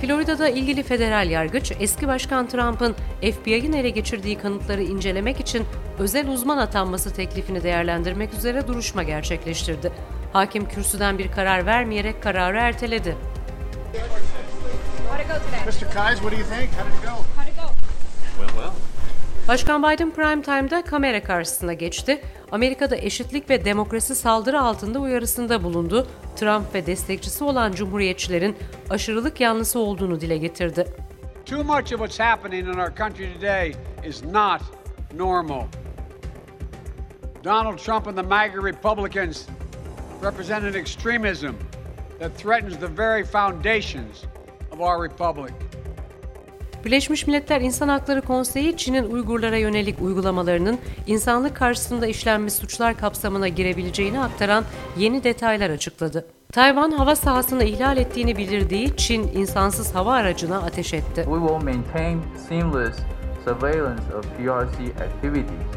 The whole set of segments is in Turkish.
Florida'da ilgili federal yargıç eski başkan Trump'ın FBI'nin ele geçirdiği kanıtları incelemek için özel uzman atanması teklifini değerlendirmek üzere duruşma gerçekleştirdi. Hakim kürsüden bir karar vermeyerek kararı erteledi. Mr. Kies, what do you think? How did it go? How'd it go? Well, well. Başkan Biden prime time'da kamera karşısına geçti. Amerika'da eşitlik ve demokrasi saldırı altında uyarısında bulundu. Trump ve destekçisi olan cumhuriyetçilerin aşırılık yanlısı olduğunu dile getirdi. Too much of what's happening in our country today is not normal. Donald Trump and the MAGA Republicans represent an extremism that threatens the very foundations of our republic. Birleşmiş Milletler İnsan Hakları Konseyi, Çin'in Uygurlara yönelik uygulamalarının insanlık karşısında işlenmiş suçlar kapsamına girebileceğini aktaran yeni detaylar açıkladı. Tayvan hava sahasını ihlal ettiğini bildirdiği Çin insansız hava aracına ateş etti. We will maintain seamless surveillance of PRC activities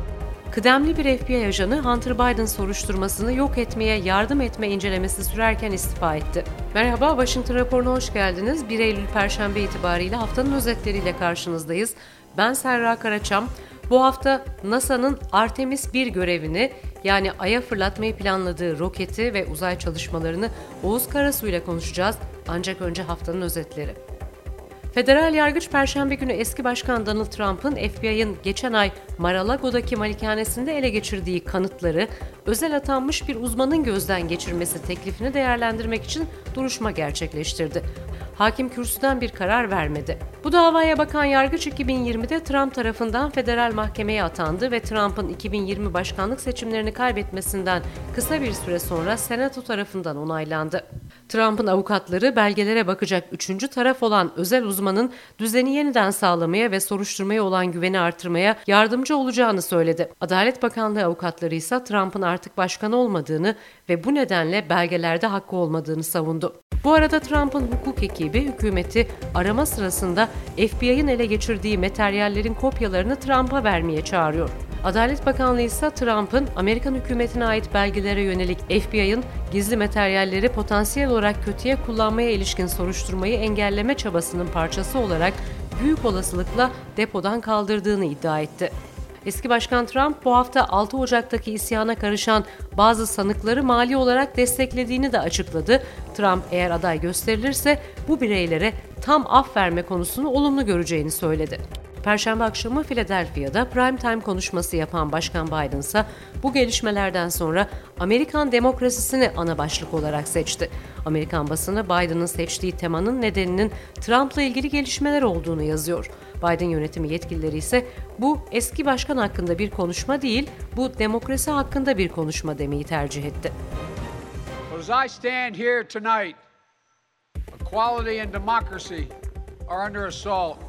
Kıdemli bir FBI ajanı Hunter Biden soruşturmasını yok etmeye yardım etme incelemesi sürerken istifa etti. Merhaba, Washington raporuna hoş geldiniz. 1 Eylül Perşembe itibariyle haftanın özetleriyle karşınızdayız. Ben Serra Karaçam. Bu hafta NASA'nın Artemis 1 görevini yani Ay'a fırlatmayı planladığı roketi ve uzay çalışmalarını Oğuz Karasu ile konuşacağız. Ancak önce haftanın özetleri. Federal yargıç Perşembe günü eski başkan Donald Trump'ın FBI'ın geçen ay Mar-a-Lago'daki malikanesinde ele geçirdiği kanıtları özel atanmış bir uzmanın gözden geçirmesi teklifini değerlendirmek için duruşma gerçekleştirdi. Hakim kürsüden bir karar vermedi. Bu davaya bakan yargıç 2020'de Trump tarafından federal mahkemeye atandı ve Trump'ın 2020 başkanlık seçimlerini kaybetmesinden kısa bir süre sonra Senato tarafından onaylandı. Trump'ın avukatları belgelere bakacak üçüncü taraf olan özel uzmanın düzeni yeniden sağlamaya ve soruşturmaya olan güveni artırmaya yardımcı olacağını söyledi. Adalet Bakanlığı avukatları ise Trump'ın artık başkan olmadığını ve bu nedenle belgelerde hakkı olmadığını savundu. Bu arada Trump'ın hukuk ekibi hükümeti arama sırasında FBI'ın ele geçirdiği materyallerin kopyalarını Trump'a vermeye çağırıyor. Adalet Bakanlığı ise Trump'ın Amerikan hükümetine ait belgelere yönelik FBI'ın gizli materyalleri potansiyel olarak kötüye kullanmaya ilişkin soruşturmayı engelleme çabasının parçası olarak büyük olasılıkla depodan kaldırdığını iddia etti. Eski Başkan Trump bu hafta 6 Ocak'taki isyana karışan bazı sanıkları mali olarak desteklediğini de açıkladı. Trump eğer aday gösterilirse bu bireylere tam af verme konusunu olumlu göreceğini söyledi. Perşembe akşamı Philadelphia'da prime time konuşması yapan Başkan Biden ise bu gelişmelerden sonra Amerikan demokrasisini ana başlık olarak seçti. Amerikan basını Biden'ın seçtiği temanın nedeninin Trump'la ilgili gelişmeler olduğunu yazıyor. Biden yönetimi yetkilileri ise bu eski başkan hakkında bir konuşma değil, bu demokrasi hakkında bir konuşma demeyi tercih etti. As I stand here tonight, equality and democracy are under assault.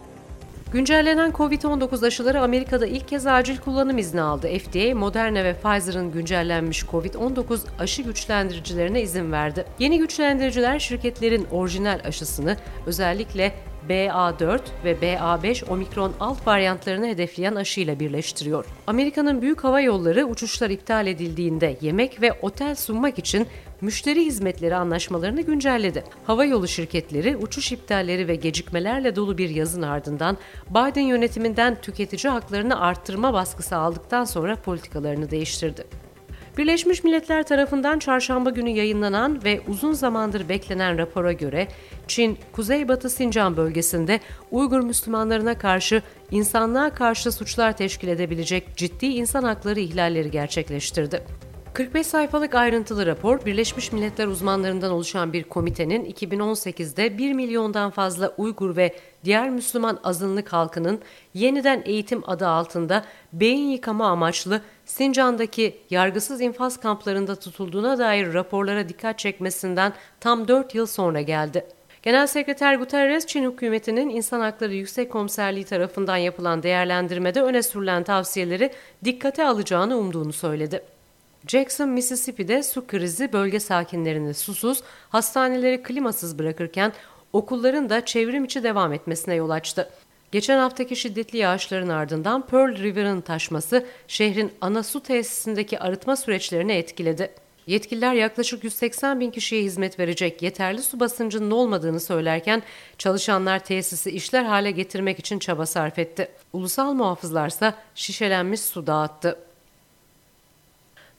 Güncellenen COVID-19 aşıları Amerika'da ilk kez acil kullanım izni aldı. FDA, Moderna ve Pfizer'ın güncellenmiş COVID-19 aşı güçlendiricilerine izin verdi. Yeni güçlendiriciler şirketlerin orijinal aşısını özellikle BA4 ve BA5 omikron alt varyantlarını hedefleyen aşıyla birleştiriyor. Amerika'nın büyük hava yolları uçuşlar iptal edildiğinde yemek ve otel sunmak için müşteri hizmetleri anlaşmalarını güncelledi. Hava yolu şirketleri uçuş iptalleri ve gecikmelerle dolu bir yazın ardından Biden yönetiminden tüketici haklarını arttırma baskısı aldıktan sonra politikalarını değiştirdi. Birleşmiş Milletler tarafından çarşamba günü yayınlanan ve uzun zamandır beklenen rapora göre Çin, Kuzeybatı Sincan bölgesinde Uygur Müslümanlarına karşı insanlığa karşı suçlar teşkil edebilecek ciddi insan hakları ihlalleri gerçekleştirdi. 45 sayfalık ayrıntılı rapor, Birleşmiş Milletler uzmanlarından oluşan bir komitenin 2018'de 1 milyondan fazla Uygur ve diğer Müslüman azınlık halkının yeniden eğitim adı altında beyin yıkama amaçlı Sincan'daki yargısız infaz kamplarında tutulduğuna dair raporlara dikkat çekmesinden tam 4 yıl sonra geldi. Genel Sekreter Guterres, Çin hükümetinin İnsan Hakları Yüksek Komiserliği tarafından yapılan değerlendirmede öne sürülen tavsiyeleri dikkate alacağını umduğunu söyledi. Jackson, Mississippi'de su krizi bölge sakinlerini susuz, hastaneleri klimasız bırakırken okulların da çevrim içi devam etmesine yol açtı. Geçen haftaki şiddetli yağışların ardından Pearl River'ın taşması şehrin ana su tesisindeki arıtma süreçlerini etkiledi. Yetkililer yaklaşık 180 bin kişiye hizmet verecek yeterli su basıncının olmadığını söylerken çalışanlar tesisi işler hale getirmek için çaba sarf etti. Ulusal muhafızlarsa şişelenmiş su dağıttı.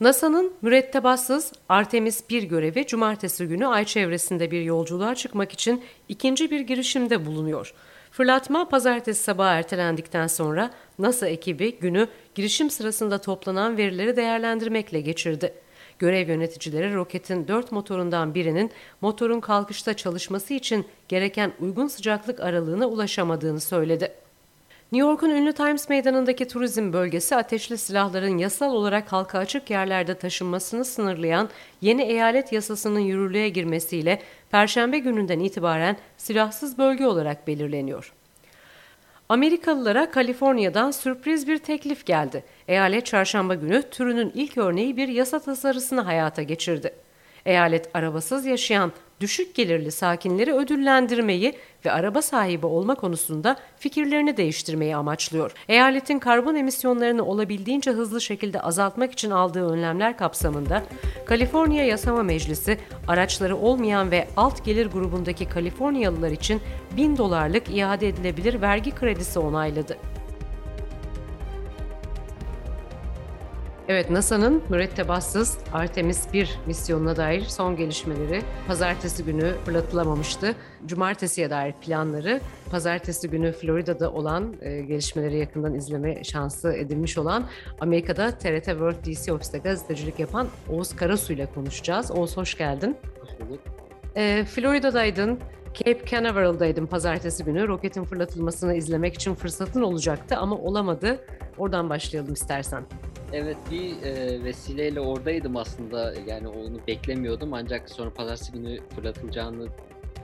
NASA'nın mürettebatsız Artemis 1 görevi cumartesi günü ay çevresinde bir yolculuğa çıkmak için ikinci bir girişimde bulunuyor. Fırlatma pazartesi sabahı ertelendikten sonra NASA ekibi günü girişim sırasında toplanan verileri değerlendirmekle geçirdi. Görev yöneticileri roketin dört motorundan birinin motorun kalkışta çalışması için gereken uygun sıcaklık aralığına ulaşamadığını söyledi. New York'un ünlü Times Meydanı'ndaki turizm bölgesi ateşli silahların yasal olarak halka açık yerlerde taşınmasını sınırlayan yeni eyalet yasasının yürürlüğe girmesiyle Perşembe gününden itibaren silahsız bölge olarak belirleniyor. Amerikalılara Kaliforniya'dan sürpriz bir teklif geldi. Eyalet çarşamba günü türünün ilk örneği bir yasa tasarısını hayata geçirdi. Eyalet arabasız yaşayan düşük gelirli sakinleri ödüllendirmeyi ve araba sahibi olma konusunda fikirlerini değiştirmeyi amaçlıyor. Eyaletin karbon emisyonlarını olabildiğince hızlı şekilde azaltmak için aldığı önlemler kapsamında Kaliforniya Yasama Meclisi araçları olmayan ve alt gelir grubundaki Kaliforniyalılar için 1000 dolarlık iade edilebilir vergi kredisi onayladı. Evet NASA'nın mürettebatsız Artemis 1 misyonuna dair son gelişmeleri pazartesi günü fırlatılamamıştı. Cumartesiye dair planları pazartesi günü Florida'da olan e, gelişmeleri yakından izleme şansı edinmiş olan Amerika'da TRT World DC ofiste gazetecilik yapan Oğuz Karasu ile konuşacağız. Oğuz hoş geldin. Hoş bulduk. E, Florida'daydın. Cape Canaveral'daydım pazartesi günü. Roketin fırlatılmasını izlemek için fırsatın olacaktı ama olamadı. Oradan başlayalım istersen. Evet bir e, vesileyle oradaydım aslında yani onu beklemiyordum ancak sonra pazartesi günü fırlatılacağını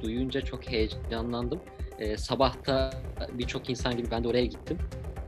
duyunca çok heyecanlandım. E, sabahta birçok insan gibi ben de oraya gittim.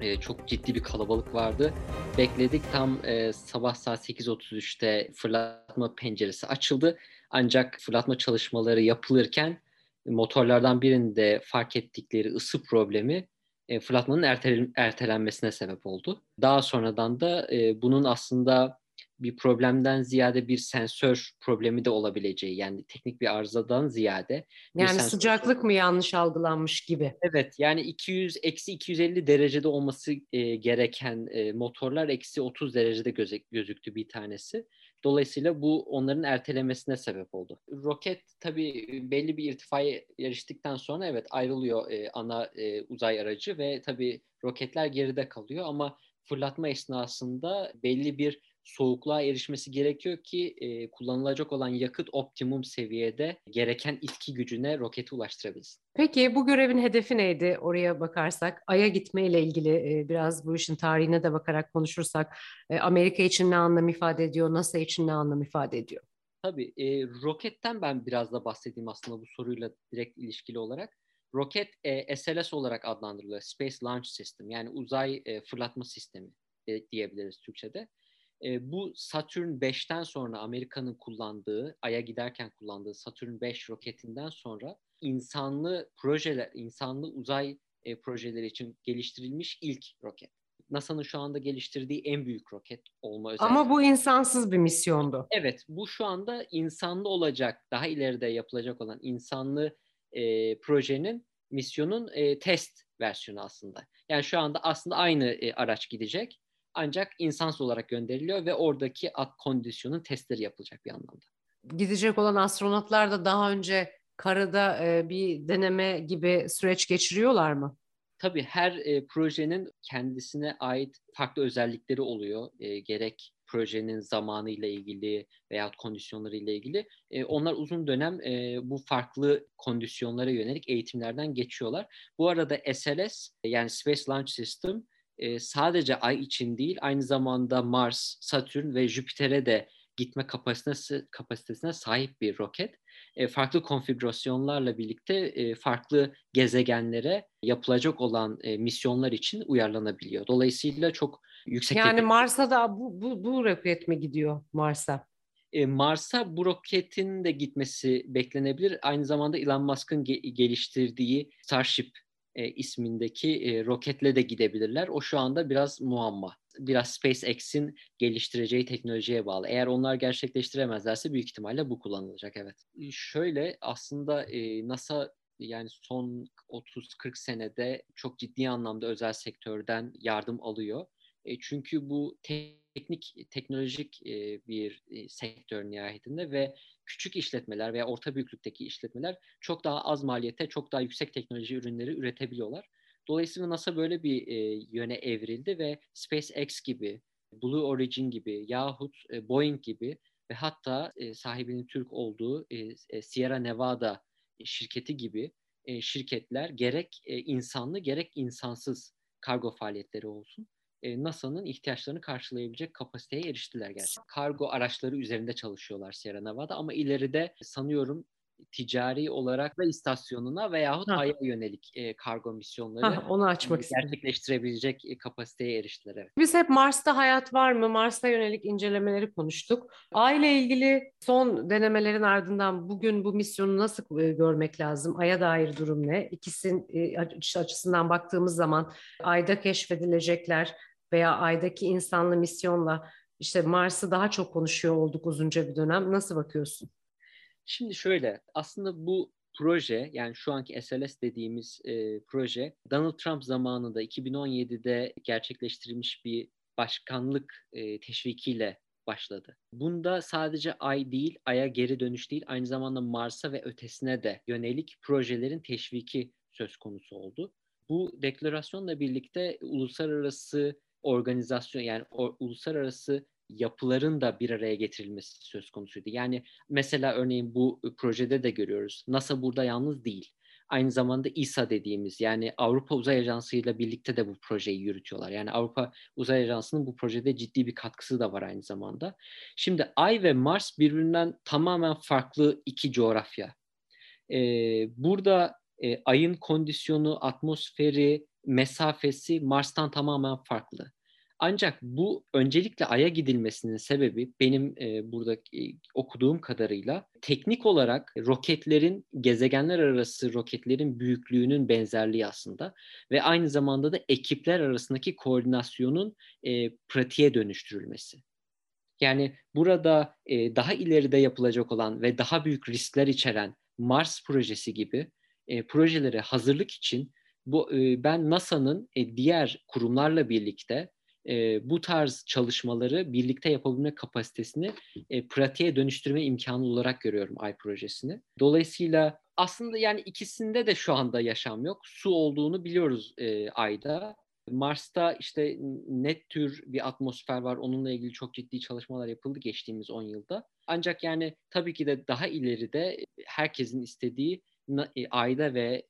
E, çok ciddi bir kalabalık vardı. Bekledik tam e, sabah saat 8.33'te fırlatma penceresi açıldı. Ancak fırlatma çalışmaları yapılırken motorlardan birinde fark ettikleri ısı problemi e, fırlatmanın ertelen, ertelenmesine sebep oldu. Daha sonradan da e, bunun aslında bir problemden ziyade bir sensör problemi de olabileceği yani teknik bir arızadan ziyade. Yani sensör... sıcaklık mı yanlış algılanmış gibi? Evet yani 200 eksi 250 derecede olması e, gereken e, motorlar eksi 30 derecede göze, gözüktü bir tanesi. Dolayısıyla bu onların ertelemesine sebep oldu. Roket tabii belli bir irtifaya eriştikten sonra evet ayrılıyor e, ana e, uzay aracı ve tabii roketler geride kalıyor ama fırlatma esnasında belli bir soğukluğa erişmesi gerekiyor ki e, kullanılacak olan yakıt optimum seviyede gereken itki gücüne roketi ulaştırabilsin. Peki bu görevin hedefi neydi oraya bakarsak? Ay'a gitmeyle ilgili e, biraz bu işin tarihine de bakarak konuşursak e, Amerika için ne anlam ifade ediyor, NASA için ne anlam ifade ediyor? Tabii e, roketten ben biraz da bahsedeyim aslında bu soruyla direkt ilişkili olarak. Roket e, SLS olarak adlandırılıyor. Space Launch System yani uzay e, fırlatma sistemi e, diyebiliriz Türkçe'de. E, bu Saturn 5'ten sonra Amerika'nın kullandığı, Ay'a giderken kullandığı Saturn 5 roketinden sonra insanlı projeler, insanlı uzay e, projeleri için geliştirilmiş ilk roket. NASA'nın şu anda geliştirdiği en büyük roket olma özelliği. Ama bu insansız bir misyondu. Evet, bu şu anda insanlı olacak, daha ileride yapılacak olan insanlı e, projenin, misyonun e, test versiyonu aslında. Yani şu anda aslında aynı e, araç gidecek ancak insansız olarak gönderiliyor ve oradaki kondisyonun testleri yapılacak bir anlamda. Gidecek olan astronotlar da daha önce karada e, bir deneme gibi süreç geçiriyorlar mı? Tabii her e, projenin kendisine ait farklı özellikleri oluyor. E, gerek projenin zamanı ile ilgili veya kondisyonları ile ilgili. E, onlar uzun dönem e, bu farklı kondisyonlara yönelik eğitimlerden geçiyorlar. Bu arada SLS yani Space Launch System e, sadece Ay için değil aynı zamanda Mars, Satürn ve Jüpiter'e de gitme kapasitesine, kapasitesine sahip bir roket. E, farklı konfigürasyonlarla birlikte e, farklı gezegenlere yapılacak olan e, misyonlar için uyarlanabiliyor. Dolayısıyla çok yüksek... Yani Mars'a da bu, bu, bu roket mi gidiyor Mars'a? E, Mars'a bu roketin de gitmesi beklenebilir. Aynı zamanda Elon Musk'ın ge- geliştirdiği Starship e, ismindeki e, roketle de gidebilirler. O şu anda biraz muamma. biraz SpaceX'in geliştireceği teknolojiye bağlı. Eğer onlar gerçekleştiremezlerse büyük ihtimalle bu kullanılacak evet. Şöyle aslında NASA yani son 30-40 senede çok ciddi anlamda özel sektörden yardım alıyor. Çünkü bu teknik, teknolojik bir sektör nihayetinde ve küçük işletmeler veya orta büyüklükteki işletmeler çok daha az maliyete, çok daha yüksek teknoloji ürünleri üretebiliyorlar. Dolayısıyla NASA böyle bir e, yöne evrildi ve SpaceX gibi, Blue Origin gibi yahut e, Boeing gibi ve hatta e, sahibinin Türk olduğu e, e, Sierra Nevada şirketi gibi e, şirketler gerek e, insanlı gerek insansız kargo faaliyetleri olsun e, NASA'nın ihtiyaçlarını karşılayabilecek kapasiteye eriştiler gerçekten. Kargo araçları üzerinde çalışıyorlar Sierra Nevada ama ileride sanıyorum ticari olarak da istasyonuna veyahut ha. Ay'a yönelik e, kargo misyonları ha, onu açmak e, gerçekleştirebilecek e, kapasiteye eriştiler. Evet. Biz hep Mars'ta hayat var mı? Mars'ta yönelik incelemeleri konuştuk. Ay ile ilgili son denemelerin ardından bugün bu misyonu nasıl e, görmek lazım? Ay'a dair durum ne? İkisinin e, açısından baktığımız zaman Ay'da keşfedilecekler veya Ay'daki insanlı misyonla işte Mars'ı daha çok konuşuyor olduk uzunca bir dönem. Nasıl bakıyorsun? Şimdi şöyle aslında bu proje yani şu anki SLS dediğimiz e, proje Donald Trump zamanında 2017'de gerçekleştirilmiş bir başkanlık e, teşvikiyle başladı. Bunda sadece Ay değil, Ay'a geri dönüş değil, aynı zamanda Mars'a ve ötesine de yönelik projelerin teşviki söz konusu oldu. Bu deklarasyonla birlikte uluslararası organizasyon yani o, uluslararası yapıların da bir araya getirilmesi söz konusuydu. Yani mesela örneğin bu projede de görüyoruz. NASA burada yalnız değil. Aynı zamanda İSA dediğimiz yani Avrupa Uzay Ajansı ile birlikte de bu projeyi yürütüyorlar. Yani Avrupa Uzay Ajansı'nın bu projede ciddi bir katkısı da var aynı zamanda. Şimdi Ay ve Mars birbirinden tamamen farklı iki coğrafya. Ee, burada e, Ay'ın kondisyonu, atmosferi, mesafesi Mars'tan tamamen farklı. Ancak bu öncelikle Ay'a gidilmesinin sebebi benim e, burada e, okuduğum kadarıyla teknik olarak roketlerin gezegenler arası roketlerin büyüklüğünün benzerliği aslında ve aynı zamanda da ekipler arasındaki koordinasyonun e, pratiğe dönüştürülmesi. Yani burada e, daha ileride yapılacak olan ve daha büyük riskler içeren Mars projesi gibi e, projelere hazırlık için bu e, ben NASA'nın e, diğer kurumlarla birlikte e, bu tarz çalışmaları birlikte yapabilme kapasitesini e, pratiğe dönüştürme imkanı olarak görüyorum Ay projesini. Dolayısıyla aslında yani ikisinde de şu anda yaşam yok. Su olduğunu biliyoruz e, Ay'da. Mars'ta işte net tür bir atmosfer var. Onunla ilgili çok ciddi çalışmalar yapıldı geçtiğimiz 10 yılda. Ancak yani tabii ki de daha ileride herkesin istediği Ay'da ve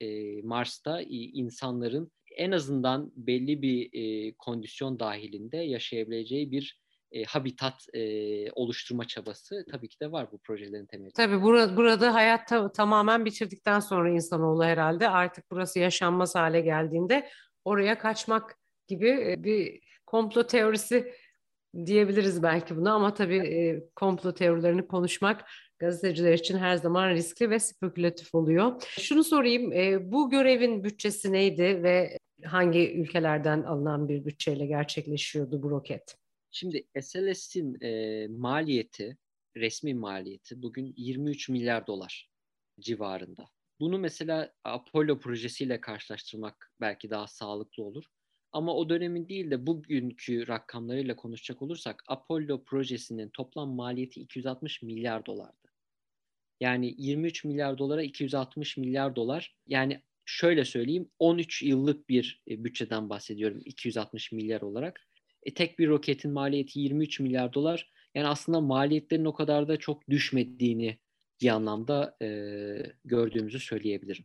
Mars'ta insanların en azından belli bir e, kondisyon dahilinde yaşayabileceği bir e, habitat e, oluşturma çabası tabii ki de var bu projelerin temelinde. Tabii burada, burada hayat ta- tamamen bitirdikten sonra insanoğlu herhalde artık burası yaşanmaz hale geldiğinde oraya kaçmak gibi e, bir komplo teorisi diyebiliriz belki buna ama tabii e, komplo teorilerini konuşmak gazeteciler için her zaman riskli ve spekülatif oluyor. Şunu sorayım, e, bu görevin bütçesi neydi ve hangi ülkelerden alınan bir bütçeyle gerçekleşiyordu bu roket? Şimdi SLS'in e, maliyeti, resmi maliyeti bugün 23 milyar dolar civarında. Bunu mesela Apollo projesiyle karşılaştırmak belki daha sağlıklı olur. Ama o dönemin değil de bugünkü rakamlarıyla konuşacak olursak Apollo projesinin toplam maliyeti 260 milyar dolardı. Yani 23 milyar dolara 260 milyar dolar. Yani şöyle söyleyeyim 13 yıllık bir e, bütçeden bahsediyorum 260 milyar olarak. E, tek bir roketin maliyeti 23 milyar dolar. Yani aslında maliyetlerin o kadar da çok düşmediğini bir anlamda e, gördüğümüzü söyleyebilirim.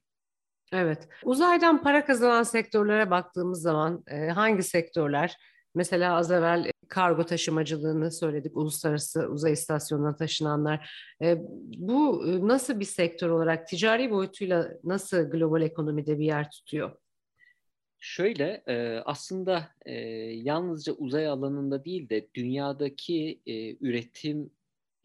Evet. Uzaydan para kazanan sektörlere baktığımız zaman e, hangi sektörler? Mesela az evvel kargo taşımacılığını söyledik, uluslararası uzay istasyonuna taşınanlar. E, bu e, nasıl bir sektör olarak, ticari boyutuyla nasıl global ekonomide bir yer tutuyor? Şöyle e, aslında e, yalnızca uzay alanında değil de dünyadaki e, üretim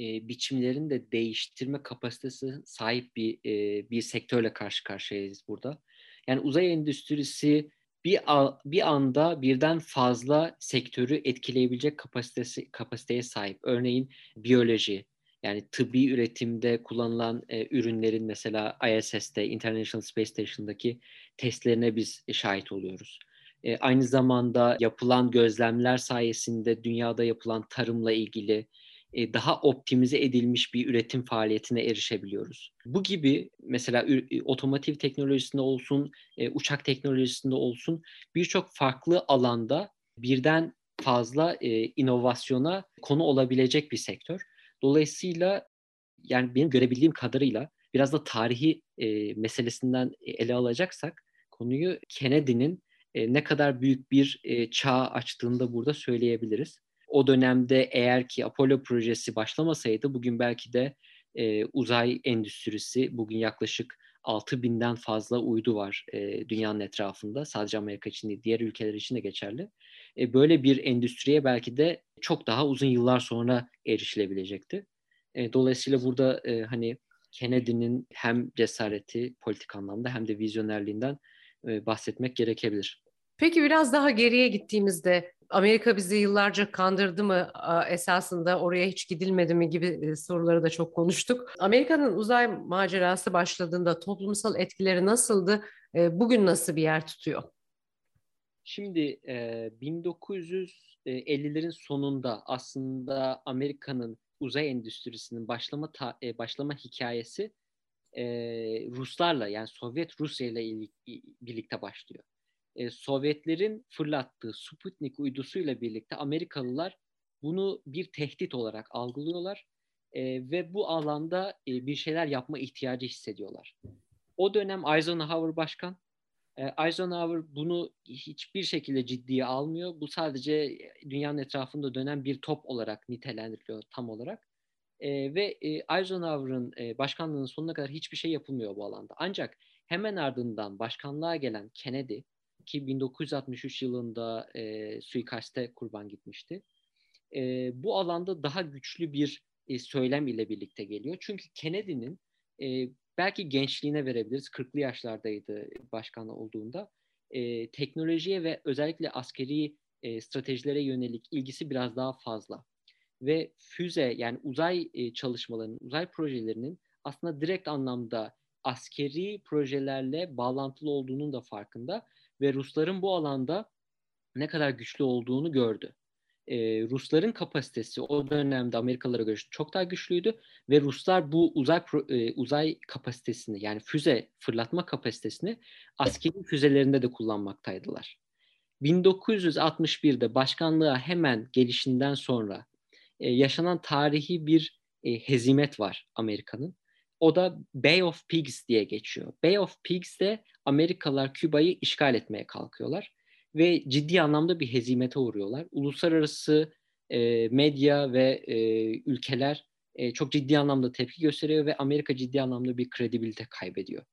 e, biçimlerini de değiştirme kapasitesi sahip bir e, bir sektörle karşı karşıyayız burada. Yani uzay endüstrisi bir bir anda birden fazla sektörü etkileyebilecek kapasitesi kapasiteye sahip. Örneğin biyoloji, yani tıbbi üretimde kullanılan e, ürünlerin mesela ISS'te, International Space Station'daki testlerine biz şahit oluyoruz. E, aynı zamanda yapılan gözlemler sayesinde dünyada yapılan tarımla ilgili daha optimize edilmiş bir üretim faaliyetine erişebiliyoruz. Bu gibi mesela e, otomotiv teknolojisinde olsun, e, uçak teknolojisinde olsun birçok farklı alanda birden fazla e, inovasyona konu olabilecek bir sektör. Dolayısıyla yani benim görebildiğim kadarıyla biraz da tarihi e, meselesinden ele alacaksak konuyu Kennedy'nin e, ne kadar büyük bir e, çağ açtığını burada söyleyebiliriz. O dönemde eğer ki Apollo projesi başlamasaydı bugün belki de e, uzay endüstrisi bugün yaklaşık 6 binden fazla uydu var e, dünyanın etrafında. Sadece Amerika için değil, diğer ülkeler için de geçerli. E, böyle bir endüstriye belki de çok daha uzun yıllar sonra erişilebilecekti. E, dolayısıyla burada e, hani Kennedy'nin hem cesareti politik anlamda hem de vizyonerliğinden e, bahsetmek gerekebilir. Peki biraz daha geriye gittiğimizde Amerika bizi yıllarca kandırdı mı esasında oraya hiç gidilmedi mi gibi e, soruları da çok konuştuk. Amerika'nın uzay macerası başladığında toplumsal etkileri nasıldı? E, bugün nasıl bir yer tutuyor? Şimdi 1950'lerin sonunda aslında Amerika'nın uzay endüstrisinin başlama başlama hikayesi Ruslarla yani Sovyet Rusya ile birlikte başlıyor e, Sovyetlerin fırlattığı Sputnik uydusuyla birlikte Amerikalılar bunu bir tehdit olarak algılıyorlar e, ve bu alanda e, bir şeyler yapma ihtiyacı hissediyorlar. O dönem Eisenhower başkan. E, Eisenhower bunu hiçbir şekilde ciddiye almıyor. Bu sadece dünyanın etrafında dönen bir top olarak nitelendiriliyor tam olarak. E, ve e, Eisenhower'ın e, başkanlığının sonuna kadar hiçbir şey yapılmıyor bu alanda. Ancak hemen ardından başkanlığa gelen Kennedy ki 1963 yılında e, suikaste kurban gitmişti. E, bu alanda daha güçlü bir e, söylem ile birlikte geliyor. Çünkü Kennedy'nin e, belki gençliğine verebiliriz, 40'lı yaşlardaydı başkan olduğunda, e, teknolojiye ve özellikle askeri e, stratejilere yönelik ilgisi biraz daha fazla. Ve füze yani uzay e, çalışmalarının, uzay projelerinin aslında direkt anlamda askeri projelerle bağlantılı olduğunun da farkında ve Rusların bu alanda ne kadar güçlü olduğunu gördü. Ee, Rusların kapasitesi o dönemde Amerikalılara göre çok daha güçlüydü ve Ruslar bu uzay e, uzay kapasitesini yani füze fırlatma kapasitesini askeri füzelerinde de kullanmaktaydılar. 1961'de başkanlığa hemen gelişinden sonra e, yaşanan tarihi bir e, hezimet var Amerika'nın. O da Bay of Pigs diye geçiyor. Bay of Pigs'te Amerikalılar Küba'yı işgal etmeye kalkıyorlar ve ciddi anlamda bir hezimete uğruyorlar. Uluslararası e, medya ve e, ülkeler e, çok ciddi anlamda tepki gösteriyor ve Amerika ciddi anlamda bir kredibilite kaybediyor.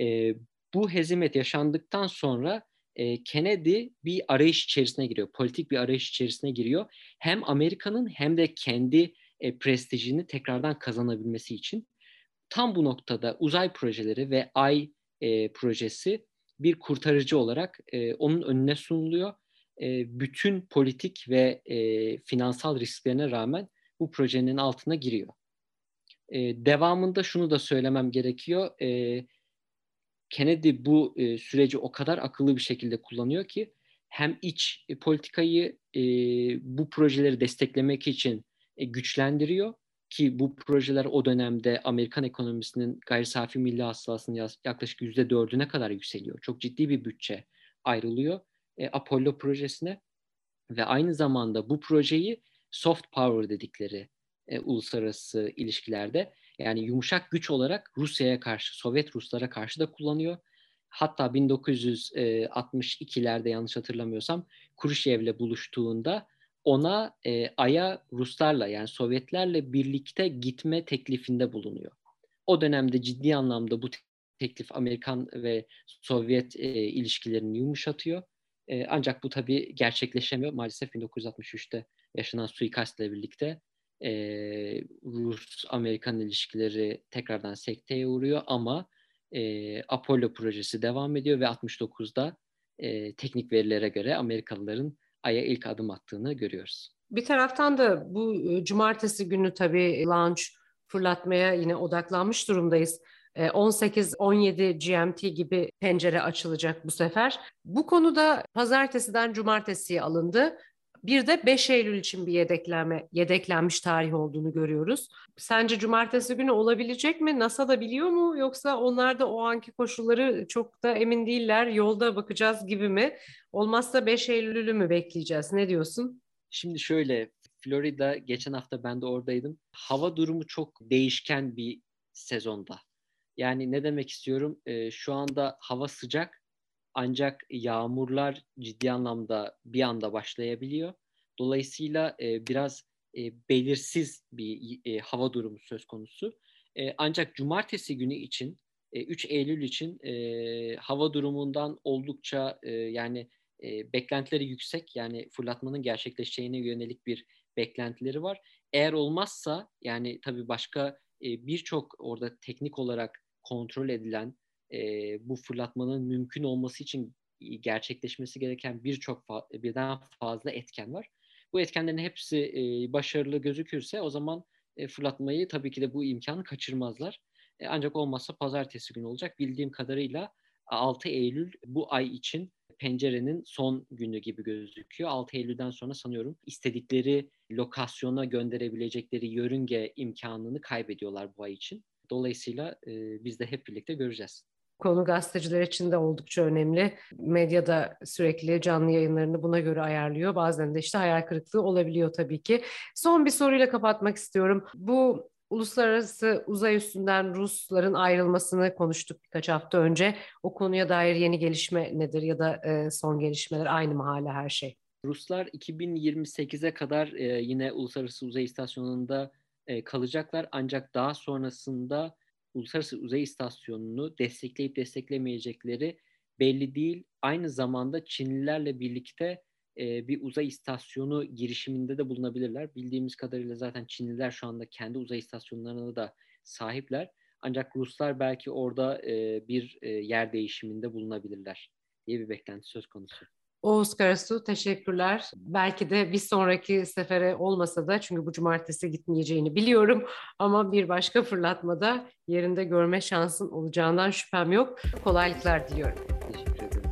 E, bu hezimet yaşandıktan sonra e, Kennedy bir arayış içerisine giriyor, politik bir arayış içerisine giriyor. Hem Amerika'nın hem de kendi e, prestijini tekrardan kazanabilmesi için tam bu noktada uzay projeleri ve ay e, projesi bir kurtarıcı olarak e, onun önüne sunuluyor. E, bütün politik ve e, finansal risklerine rağmen bu projenin altına giriyor. E, devamında şunu da söylemem gerekiyor. E, Kennedy bu e, süreci o kadar akıllı bir şekilde kullanıyor ki hem iç e, politikayı e, bu projeleri desteklemek için e, güçlendiriyor ki bu projeler o dönemde Amerikan ekonomisinin gayri safi milli hasılasının yaklaşık yüzde dördüne kadar yükseliyor. Çok ciddi bir bütçe ayrılıyor e, Apollo projesine ve aynı zamanda bu projeyi soft power dedikleri e, uluslararası ilişkilerde yani yumuşak güç olarak Rusya'ya karşı, Sovyet Ruslara karşı da kullanıyor. Hatta 1962'lerde e, yanlış hatırlamıyorsam Khrushchev'le buluştuğunda ona e, Ay'a Ruslarla yani Sovyetlerle birlikte gitme teklifinde bulunuyor. O dönemde ciddi anlamda bu teklif Amerikan ve Sovyet e, ilişkilerini yumuşatıyor. E, ancak bu tabii gerçekleşemiyor. Maalesef 1963'te yaşanan suikastle birlikte e, Rus-Amerikan ilişkileri tekrardan sekteye uğruyor ama e, Apollo projesi devam ediyor ve 69'da e, teknik verilere göre Amerikalıların Ay'a ilk adım attığını görüyoruz. Bir taraftan da bu e, cumartesi günü tabii launch fırlatmaya yine odaklanmış durumdayız. 18-17 e, GMT gibi pencere açılacak bu sefer. Bu konuda pazartesiden cumartesiye alındı. Bir de 5 Eylül için bir yedeklenme, yedeklenmiş tarih olduğunu görüyoruz. Sence cumartesi günü olabilecek mi? NASA da biliyor mu? Yoksa onlar da o anki koşulları çok da emin değiller. Yolda bakacağız gibi mi? Olmazsa 5 Eylül'ü mü bekleyeceğiz? Ne diyorsun? Şimdi şöyle, Florida geçen hafta ben de oradaydım. Hava durumu çok değişken bir sezonda. Yani ne demek istiyorum? Ee, şu anda hava sıcak ancak yağmurlar ciddi anlamda bir anda başlayabiliyor. Dolayısıyla e, biraz e, belirsiz bir e, hava durumu söz konusu. E, ancak cumartesi günü için, e, 3 Eylül için e, hava durumundan oldukça e, yani e, beklentileri yüksek. Yani fırlatmanın gerçekleşeceğine yönelik bir beklentileri var. Eğer olmazsa yani tabii başka e, birçok orada teknik olarak kontrol edilen e, bu fırlatmanın mümkün olması için gerçekleşmesi gereken birçok fa- birden fazla etken var. Bu etkenlerin hepsi e, başarılı gözükürse o zaman e, fırlatmayı tabii ki de bu imkanı kaçırmazlar. E, ancak olmazsa pazartesi günü olacak. Bildiğim kadarıyla 6 Eylül bu ay için pencerenin son günü gibi gözüküyor. 6 Eylül'den sonra sanıyorum istedikleri lokasyona gönderebilecekleri yörünge imkanını kaybediyorlar bu ay için. Dolayısıyla e, biz de hep birlikte göreceğiz. Konu gazeteciler için de oldukça önemli. Medyada sürekli canlı yayınlarını buna göre ayarlıyor. Bazen de işte hayal kırıklığı olabiliyor tabii ki. Son bir soruyla kapatmak istiyorum. Bu uluslararası uzay üstünden Rusların ayrılmasını konuştuk birkaç hafta önce. O konuya dair yeni gelişme nedir ya da e, son gelişmeler aynı mı hala her şey? Ruslar 2028'e kadar e, yine Uluslararası Uzay İstasyonu'nda e, kalacaklar ancak daha sonrasında Uluslararası Uzay İstasyonu'nu destekleyip desteklemeyecekleri belli değil. Aynı zamanda Çinlilerle birlikte e, bir uzay istasyonu girişiminde de bulunabilirler. Bildiğimiz kadarıyla zaten Çinliler şu anda kendi uzay istasyonlarına da sahipler. Ancak Ruslar belki orada e, bir e, yer değişiminde bulunabilirler diye bir beklenti söz konusu. Oğuz Karasu teşekkürler. Belki de bir sonraki sefere olmasa da çünkü bu cumartesi gitmeyeceğini biliyorum ama bir başka fırlatmada yerinde görme şansın olacağından şüphem yok. Kolaylıklar diliyorum. Teşekkür ederim.